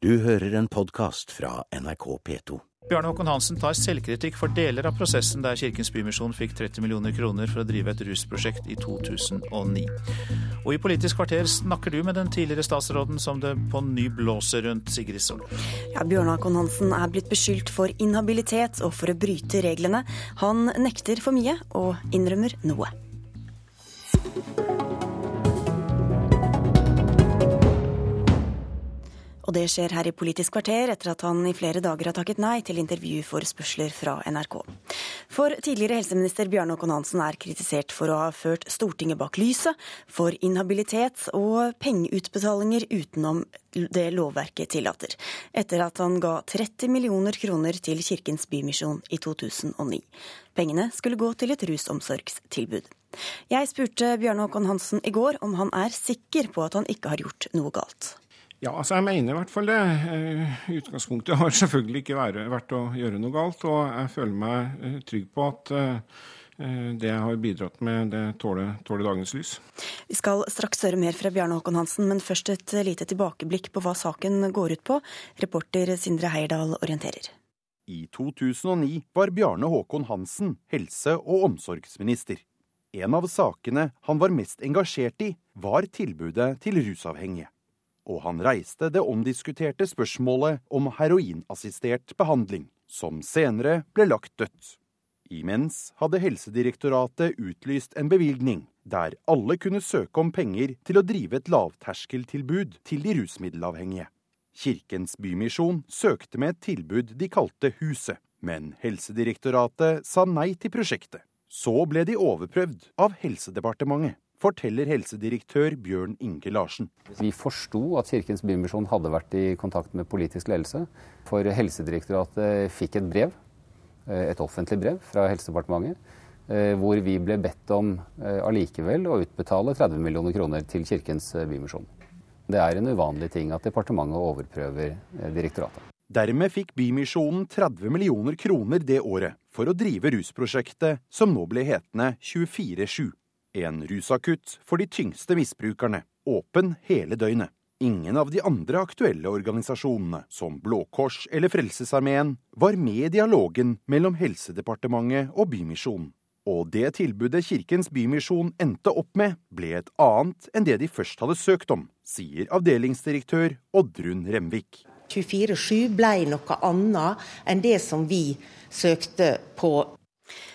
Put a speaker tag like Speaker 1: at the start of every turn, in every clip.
Speaker 1: Du hører en podkast fra NRK P2.
Speaker 2: Bjarne Håkon Hansen tar selvkritikk for deler av prosessen der Kirkens Bymisjon fikk 30 millioner kroner for å drive et rusprosjekt i 2009. Og i Politisk kvarter snakker du med den tidligere statsråden som det på ny blåser rundt Sigrid Sol.
Speaker 3: Ja, Bjørn Håkon Hansen er blitt beskyldt for inhabilitet og for å bryte reglene. Han nekter for mye og innrømmer noe. Og det skjer her i Politisk kvarter etter at han i flere dager har takket nei til intervjuforspørsler fra NRK. For tidligere helseminister Bjarne Håkon Hansen er kritisert for å ha ført Stortinget bak lyset, for inhabilitet og pengeutbetalinger utenom det lovverket tillater, etter at han ga 30 millioner kroner til Kirkens Bymisjon i 2009. Pengene skulle gå til et rusomsorgstilbud. Jeg spurte Bjarne Håkon Hansen i går om han er sikker på at han ikke har gjort noe galt.
Speaker 4: Ja, altså jeg mener i hvert fall det. Eh, utgangspunktet har selvfølgelig ikke vært å gjøre noe galt. Og jeg føler meg eh, trygg på at eh, det jeg har bidratt med, det tåler, tåler dagens lys.
Speaker 3: Vi skal straks høre mer fra Bjarne Håkon Hansen, men først et lite tilbakeblikk på hva saken går ut på. Reporter Sindre Heierdal orienterer.
Speaker 5: I 2009 var Bjarne Håkon Hansen helse- og omsorgsminister. En av sakene han var mest engasjert i, var tilbudet til rusavhengige og han reiste det omdiskuterte spørsmålet om heroinassistert behandling, som senere ble lagt dødt. Imens hadde Helsedirektoratet utlyst en bevilgning der alle kunne søke om penger til å drive et lavterskeltilbud til de rusmiddelavhengige. Kirkens Bymisjon søkte med et tilbud de kalte Huset, men Helsedirektoratet sa nei til prosjektet. Så ble de overprøvd av Helsedepartementet forteller helsedirektør Bjørn Inge Larsen.
Speaker 6: Vi forsto at Kirkens Bymisjon hadde vært i kontakt med politisk ledelse. For Helsedirektoratet fikk et brev, eh, et offentlig brev fra Helsedepartementet, eh, hvor vi ble bedt om eh, allikevel å utbetale 30 millioner kroner til Kirkens Bymisjon. Det er en uvanlig ting at departementet overprøver direktoratet.
Speaker 5: Dermed fikk Bymisjonen 30 millioner kroner det året for å drive rusprosjektet som nå ble hetende 24-7. En rusakutt for de tyngste misbrukerne, åpen hele døgnet. Ingen av de andre aktuelle organisasjonene, som Blå Kors eller Frelsesarmeen, var med i dialogen mellom Helsedepartementet og Bymisjonen. Og det tilbudet Kirkens Bymisjon endte opp med, ble et annet enn det de først hadde søkt om, sier avdelingsdirektør Oddrun Remvik.
Speaker 7: 24-7 ble noe annet enn det som vi søkte på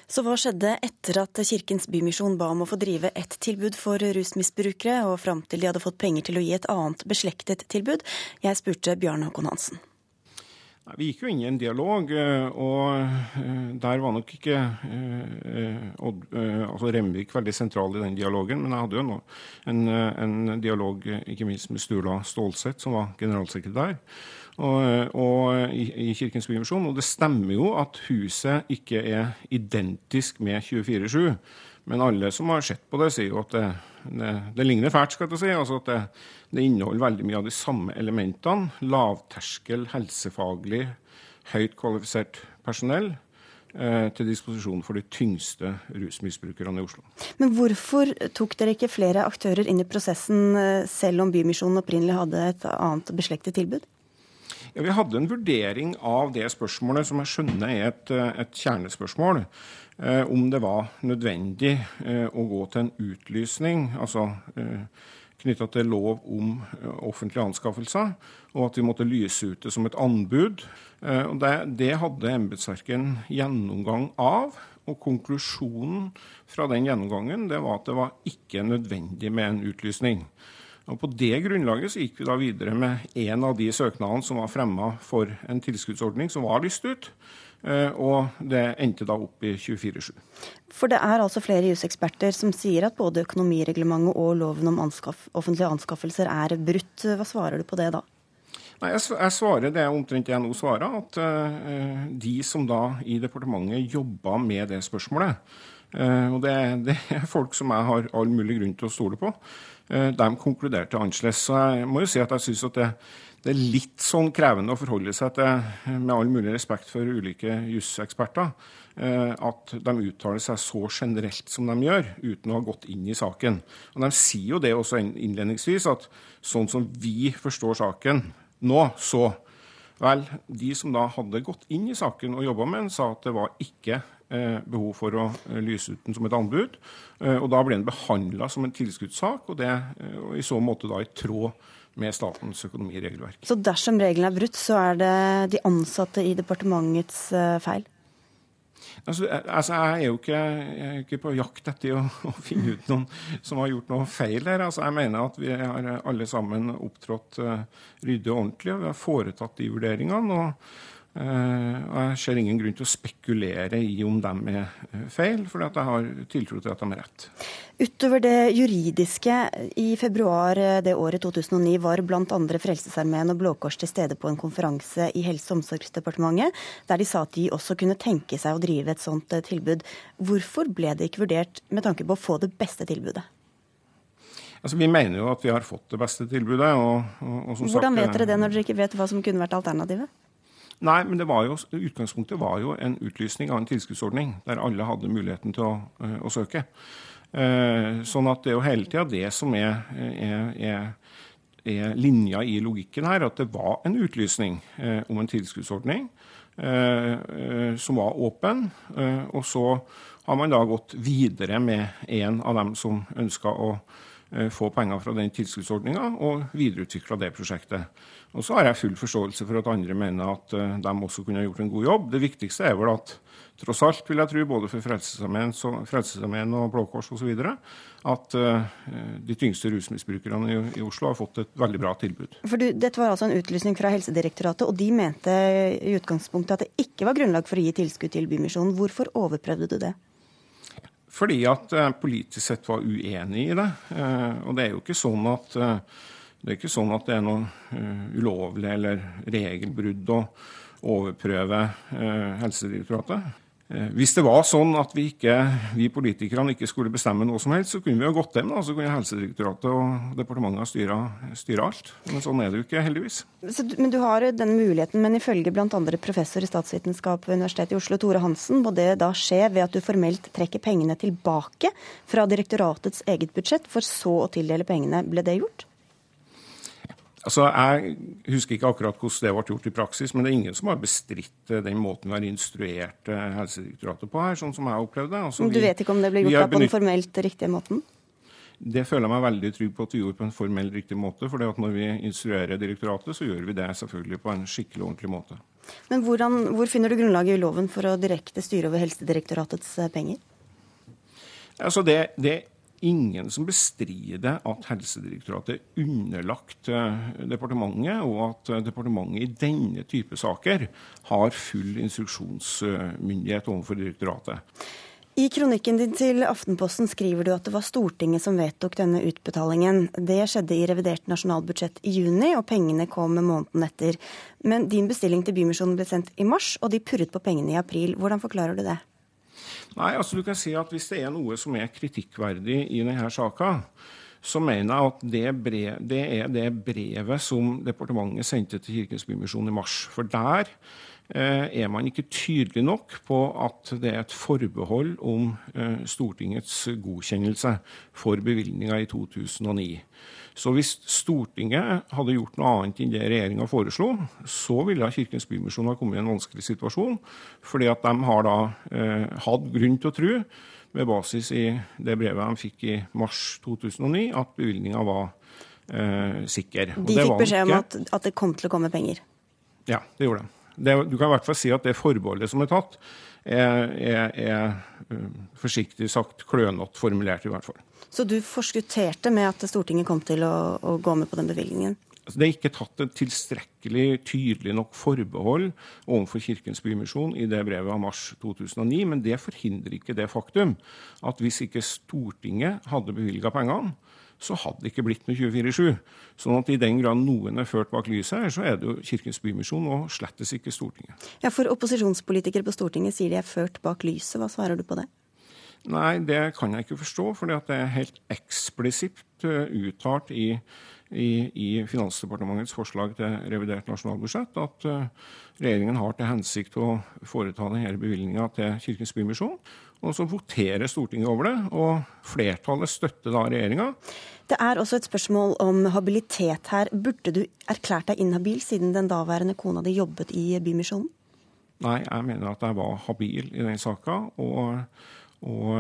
Speaker 3: så hva skjedde etter at Kirkens Bymisjon ba om å få drive et tilbud for rusmisbrukere, og fram til de hadde fått penger til å gi et annet beslektet tilbud? Jeg spurte Bjarne Håkon Hansen.
Speaker 4: Vi gikk jo inn i en dialog, eh, og eh, der var nok ikke eh, altså Remvik veldig sentral i den dialogen. Men jeg hadde jo en, en dialog ikke minst med Sturla Stålseth, som var generalsekretær og, og i, i, Kirkens Bymisjon. Og det stemmer jo at huset ikke er identisk med 24-7. Men alle som har sett på det, sier jo at det, det, det ligner fælt. skal jeg si, altså at det, det, inneholder veldig mye av de samme elementene. Lavterskel, helsefaglig, høyt kvalifisert personell eh, til disposisjon for de tyngste rusmisbrukerne i Oslo.
Speaker 3: Men hvorfor tok dere ikke flere aktører inn i prosessen, eh, selv om Bymisjonen opprinnelig hadde et annet beslektet tilbud?
Speaker 4: Ja, Vi hadde en vurdering av det spørsmålet, som jeg skjønner er et, eh, et kjernespørsmål. Eh, om det var nødvendig eh, å gå til en utlysning, altså eh, knytta til lov om eh, offentlige anskaffelser, og at vi måtte lyse ut det som et anbud. Eh, det, det hadde embetsverket en gjennomgang av. Og konklusjonen fra den gjennomgangen det var at det var ikke nødvendig med en utlysning. Og På det grunnlaget så gikk vi da videre med en av de søknadene som var fremma for en tilskuddsordning som var lyst ut. Eh, og det endte da opp i 24-7.
Speaker 3: For det er altså flere juseksperter som sier at både økonomireglementet og loven om anskaff, offentlige anskaffelser er brutt. Hva svarer du på det da?
Speaker 4: Nei, jeg, svarer det omtrent jeg nå svarer, at uh, de som da i departementet jobba med det spørsmålet, og det, det, er folk som jeg har all mulig grunn til å stole på, uh, de konkluderte annerledes. Så jeg må jo si at jeg syns at det, det er litt sånn krevende å forholde seg til, med all mulig respekt for ulike juseksperter, eh, at de uttaler seg så generelt som de gjør, uten å ha gått inn i saken. Og De sier jo det også innledningsvis, at sånn som vi forstår saken nå, så Vel, de som da hadde gått inn i saken og jobba med den, sa at det var ikke eh, behov for å eh, lyse ut den som et anbud. Eh, og da ble den behandla som en tilskuddssak, og det eh, og i så måte da i tråd med statens økonomiregelverk.
Speaker 3: Så dersom reglene er brutt, så er det de ansatte i departementets eh, feil?
Speaker 4: Altså, altså, jeg er jo ikke, er ikke på jakt etter å, å, finne ut noen som har gjort noe feil her. Altså, jeg mener at vi har alle sammen opptrådt uh, ryddig og ordentlig, og vi har foretatt de vurderingene. og og Jeg ser ingen grunn til å spekulere i om de er uh, feil, for jeg har tiltro til at de er rett.
Speaker 3: Utover det juridiske, i februar det året 2009 var bl.a. Frelsesarmeen og Blå Kors til stede på en konferanse i Helse- og omsorgsdepartementet, der de sa at de også kunne tenke seg å drive et sånt tilbud. Hvorfor ble det ikke vurdert med tanke på å få det beste tilbudet?
Speaker 4: Altså, Vi mener jo at vi har fått det beste tilbudet. Og, og, og
Speaker 3: Hvordan vet dere det når dere ikke vet hva som kunne vært alternativet?
Speaker 4: Nei, men var jo, utgangspunktet var jo en utlysning av en tilskuddsordning der alle hadde muligheten til å, uh, å søke. Uh, sånn at det er jo hele tida det som er, er, er, er, linja i logikken her, at det var en utlysning uh, om en tilskuddsordning som var åpen. og så har man da gått videre med en av dem som ønska å få penger fra den tilskuddsordninga, og videreutvikla det prosjektet. Og så har jeg full forståelse for at andre mener at uh, de også kunne gjort en god jobb. Det viktigste er vel at tross alt, vil jeg tro, både for Frelsesarmeen og Blå Kors osv., at uh, de tyngste rusmisbrukerne i, Oslo har fått et veldig bra tilbud.
Speaker 3: For du, Dette var altså en utlysning fra Helsedirektoratet, og de mente i utgangspunktet at det ikke var grunnlag for å gi tilskudd til Bymisjonen. Hvorfor overprøvde du det?
Speaker 4: Fordi at uh, politisk sett var uenig i det. og det er jo ikke sånn at det er ikke sånn at det er noe ulovlig eller regelbrudd å overprøve Helsedirektoratet. Uh, hvis det var sånn at vi, ikke, vi politikerne ikke skulle bestemme noe som helst, så kunne vi jo gått hjem. Så kunne Helsedirektoratet og departementet styre, styre alt. Men sånn er det jo ikke, heldigvis.
Speaker 3: Så, men du har den muligheten, men ifølge bl.a. professor i statsvitenskap ved Universitetet i Oslo, Tore Hansen, må det da skje ved at du formelt trekker pengene tilbake fra direktoratets eget budsjett, for så å tildele pengene. Ble det gjort?
Speaker 4: Altså, Jeg husker ikke akkurat hvordan det ble gjort i praksis, men det er ingen som har bestridt eh, den måten vi har instruert eh, Helsedirektoratet på her, sånn som jeg opplevde det.
Speaker 3: Altså, du vet ikke om det ble gjort på den formelt riktige måten?
Speaker 4: Det føler jeg meg veldig trygg på at vi gjorde på en formell riktig måte. For når vi instruerer direktoratet, så gjør vi det selvfølgelig på en skikkelig ordentlig måte.
Speaker 3: Men hvordan, Hvor finner du grunnlaget i loven for å direkte styre over Helsedirektoratets eh, penger?
Speaker 4: Altså det, det ingen som bestrider at Helsedirektoratet er underlagt eh, departementet, og at eh, departementet i denne type saker har full instruksjonsmyndighet overfor direktoratet.
Speaker 3: I kronikken din til Aftenposten skriver du at det var Stortinget som vedtok denne utbetalingen. Det skjedde i revidert nasjonalbudsjett i juni, og pengene kom måneden etter. Men din bestilling til Bymisjonen ble sendt i mars, og de purret på pengene i april. Hvordan forklarer du det?
Speaker 4: Nei, altså du kan si at Hvis det er noe som er kritikkverdig i denne saka, så mener jeg at det, brev, det, er det brevet som departementet sendte til Kirkens Bymisjon i mars. For der er man ikke tydelig nok på at det er et forbehold om eh, Stortingets godkjennelse for bevilgninga i 2009. Så hvis Stortinget hadde gjort noe annet enn det regjeringa foreslo, så ville Kirkens Bymisjon ha kommet i en vanskelig situasjon. Fordi at de har da eh, hatt grunn til å tro, med basis i det brevet de fikk i mars 2009, at bevilgninga var eh, sikker.
Speaker 3: De fikk beskjed om at, at, det kom til å komme penger?
Speaker 4: Ja, det gjorde de. Det, du kan i hvert fall si at det forbeholdet som er tatt, er, er, er uh, forsiktig sagt klønete formulert, i hvert fall.
Speaker 3: Så du forskutterte med at Stortinget kom til å, å gå med på den bevilgningen?
Speaker 4: Altså, det er ikke tatt et tilstrekkelig tydelig nok forbehold overfor Kirkens Bymisjon i det brevet av mars 2009, men det forhindrer ikke det faktum at hvis ikke Stortinget hadde bevilga pengene, så hadde det ikke blitt noe 24-7. Sånn at i den grad noen er ført bak lyset her, så er det jo Kirkens Bymisjon og slettes ikke Stortinget.
Speaker 3: Ja, For opposisjonspolitikere på Stortinget sier de er ført bak lyset. Hva svarer du på det?
Speaker 4: Nei, det kan jeg ikke forstå, for det er helt eksplisitt eh, uttalt i, i, i, Finansdepartementets forslag til revidert nasjonalbudsjett at uh, regjeringen har til hensikt å foreta denne bevilgninga til Kirkens Bymisjon. Og så voterer Stortinget over det, og flertallet støtter da regjeringa.
Speaker 3: Det er også et spørsmål om habilitet her. Burde du erklært deg inhabil siden den daværende kona di jobbet i Bymisjonen?
Speaker 4: Nei, jeg mener at jeg var habil i den saka, og, og,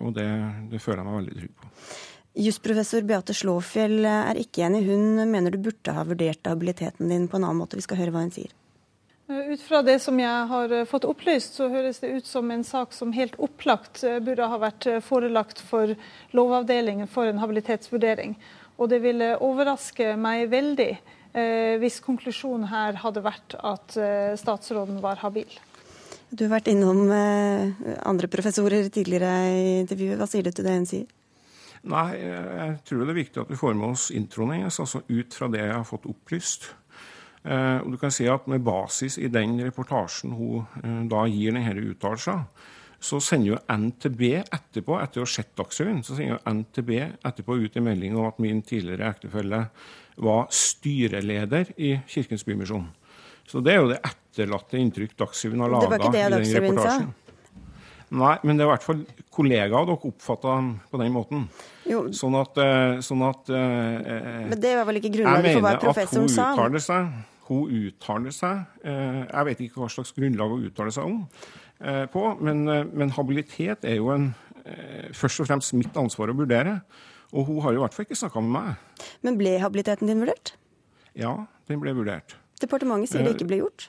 Speaker 4: og det, det, føler jeg meg veldig trygg på.
Speaker 3: Jusprofessor Beate Slåfjell er ikke enig. Hun mener du burde ha vurdert habiliteten din på en annen måte. Vi skal høre hva hun sier.
Speaker 8: Eh, ut fra det som jeg har eh, fått opplyst, så høres det ut som en sak som helt opplagt eh, burde ha vært forelagt for Lovavdelingen for en habilitetsvurdering. Og det ville overraske meg veldig hvis konklusjonen her hadde vært at statsråden var habil.
Speaker 3: Du har vært innom andre professorer tidligere i intervjuet. Hva sier du til det hun sier?
Speaker 4: Nei, jeg tror det er viktig at vi får med oss introen hennes, altså ut fra det jeg har fått opplyst. Eh, og du kan si at Med basis i den reportasjen hun eh, da gir denne uttalelsen, så sender jo NTB etterpå, etter å ha sett Dagsrevyen, så sender jo NTB etterpå ut en melding om at min tidligere ektefelle var styreleder i Kirkens Bymisjon. Så det er jo det etterlatte inntrykk Dagsrevyen har laga i den reportasjen. Nei, men det er i hvert fall kollegaer dere oppfatta på den måten. Jo. Sånn at, eh, sånn at
Speaker 3: Men det var vel ikke grunnlaget for hva professoren sa?
Speaker 4: Jeg mener at hun uttaler seg hun uttaler seg eh, Jeg vet ikke hva slags grunnlag hun uttaler seg om eh, på, men, eh, men, habilitet er jo en, først og fremst mitt ansvar å vurdere. Og hun har jo i hvert fall ikke snakka med meg.
Speaker 3: Men ble habiliteten din vurdert?
Speaker 4: Ja, den ble vurdert.
Speaker 3: Departementet sier det ikke ble gjort?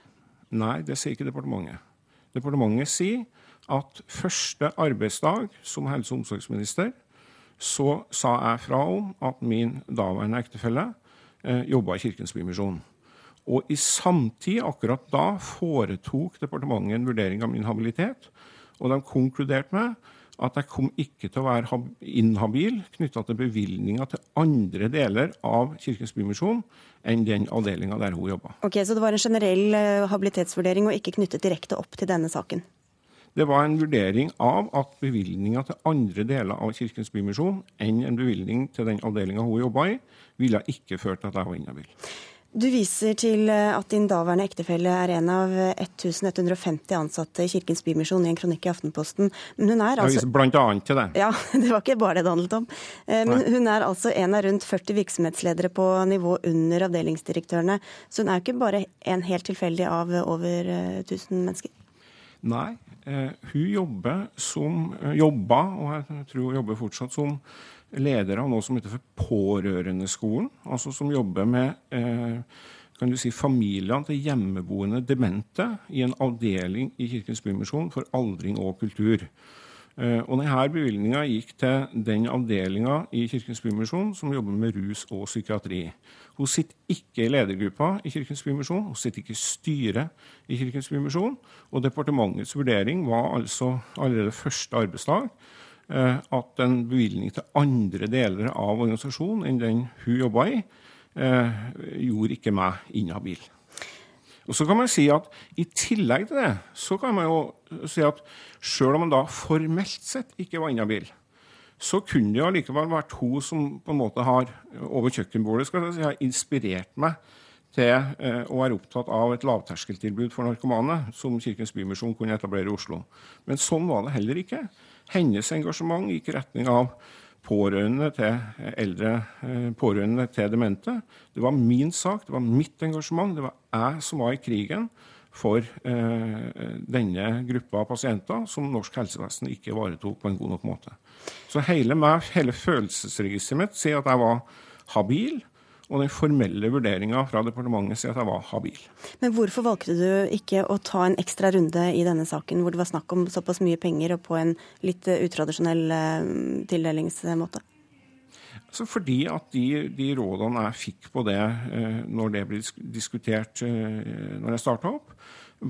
Speaker 4: Nei, det sier ikke departementet. Departementet sier at første arbeidsdag som helse- og omsorgsminister så sa jeg fra om at min daværende ektefelle eh, jobba i Kirkens Bymisjon. Og i samtid, akkurat da, foretok departementet en vurdering av min habilitet. Og de konkluderte med at jeg kom ikke til å være inhabil knytta til bevilgninger til andre deler av Kirkens Bymisjon enn den avdelinga der hun jobba.
Speaker 3: Ok, Så det var en generell eh, habilitetsvurdering og ikke knyttet direkte opp til denne saken?
Speaker 4: Det var en vurdering av at bevilgninger til andre deler av Kirkens Bymisjon enn en bevilgning til den avdelinga hun jobba i, ville ikke ført til at jeg var inhabil.
Speaker 3: Du viser til eh, at din daværende ektefelle er en av 1150 ansatte i Kirkens Bymisjon i en kronikk i Aftenposten.
Speaker 4: Men hun er altså... Blant annet til det.
Speaker 3: Ja, det var ikke bare det det handlet om. Eh, men Nei. hun er altså en av rundt 40 virksomhetsledere på nivå under avdelingsdirektørene. Så hun er jo ikke bare en helt tilfeldig av over 1000 eh, mennesker?
Speaker 4: Nei, hun jobber som, jobba, og jeg tror hun jobber fortsatt som leder av noe som heter for Pårørendeskolen. Altså som jobber med eh, kan du si, familiene til hjemmeboende demente i en avdeling i Kirkens Bymisjon for aldring og kultur. Eh, og denne Bevilgninga gikk til den avdelinga i Kirkens Bymisjon som jobber med rus og psykiatri. Hun sitter ikke i ledergruppa i Kirkens Bymisjon, hun sitter ikke i styret i Kirkens Bymisjon. Og departementets vurdering var altså allerede første arbeidsdag Eh, at en bevilgning til andre deler av organisasjonen enn den hun jobba i, eh, gjorde ikke meg inhabil. Og så kan man si at I tillegg til det så kan man jo si at selv om man da formelt sett ikke var inhabil, så kunne det allikevel vært hun som på en måte har over kjøkkenbordet skal jeg si, har inspirert meg til eh, å være opptatt av et lavterskeltilbud for narkomane, som Kirkens Bymisjon kunne etablere i Oslo. Men sånn var det heller ikke. Hennes engasjement gikk i retning av pårørende til eldre eh, pårørende til demente. Det var min sak, det var mitt engasjement. Det var jeg som var i krigen for eh, denne gruppa av pasienter som norsk helsevesen ikke ivaretok på en god nok måte. Så hele, meg, hele følelsesregisteret mitt sier at jeg var habil. Og den formelle vurderinga fra departementet sier at jeg var habil.
Speaker 3: Men hvorfor valgte du ikke å ta en ekstra runde i denne saken, hvor det var snakk om såpass mye penger og på en litt eh, utradisjonell eh, tildelingsmåte?
Speaker 4: Altså fordi at de, de, rådene jeg fikk på det eh, når det ble diskutert når jeg starta opp,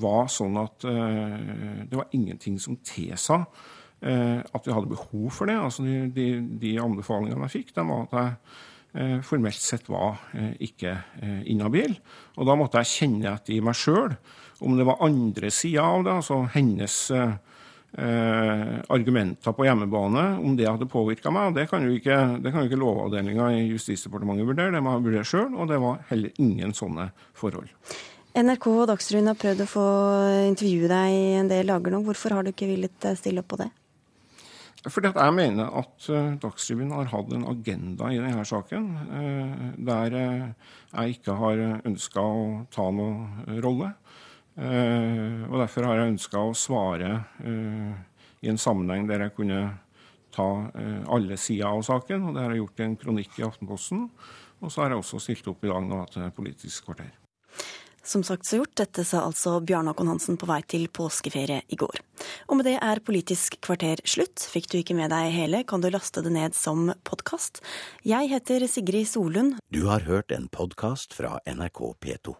Speaker 4: var sånn at det var ingenting som tilsa at vi hadde behov for det. Altså de, de, de anbefalingene jeg fikk, de var at jeg formelt sett var eh, ikke eh, inhabil. Og da måtte jeg kjenne etter i meg sjøl om det var andre sider av det, altså hennes eh, argumenter på hjemmebane, om det hadde påvirka meg. Det kan jo ikke, kan ikke Lovavdelinga i Justisdepartementet vurdere, det må jeg vurdere sjøl. Og det var heller ingen sånne forhold.
Speaker 3: NRK og Dagsrevyen har prøvd å få intervjue deg en del dager nå. Hvorfor har du ikke villet stille opp på det?
Speaker 4: Fordi at jeg mener at Dagsrevyen har hatt en agenda i denne saken der jeg ikke har ønska å ta noen rolle. Og derfor har jeg ønska å svare i en sammenheng der jeg kunne ta alle sider av saken. Og det har jeg gjort i en kronikk i Aftenposten. Og så har jeg også stilt opp i dag nå til Politisk kvarter.
Speaker 3: Som sagt så gjort, dette sa altså Bjarne Håkon Hansen på vei til påskeferie i går. Og med det er Politisk kvarter slutt. Fikk du ikke med deg hele, kan du laste det ned som podkast. Jeg heter Sigrid Solund.
Speaker 1: Du har hørt en podkast fra NRK P2.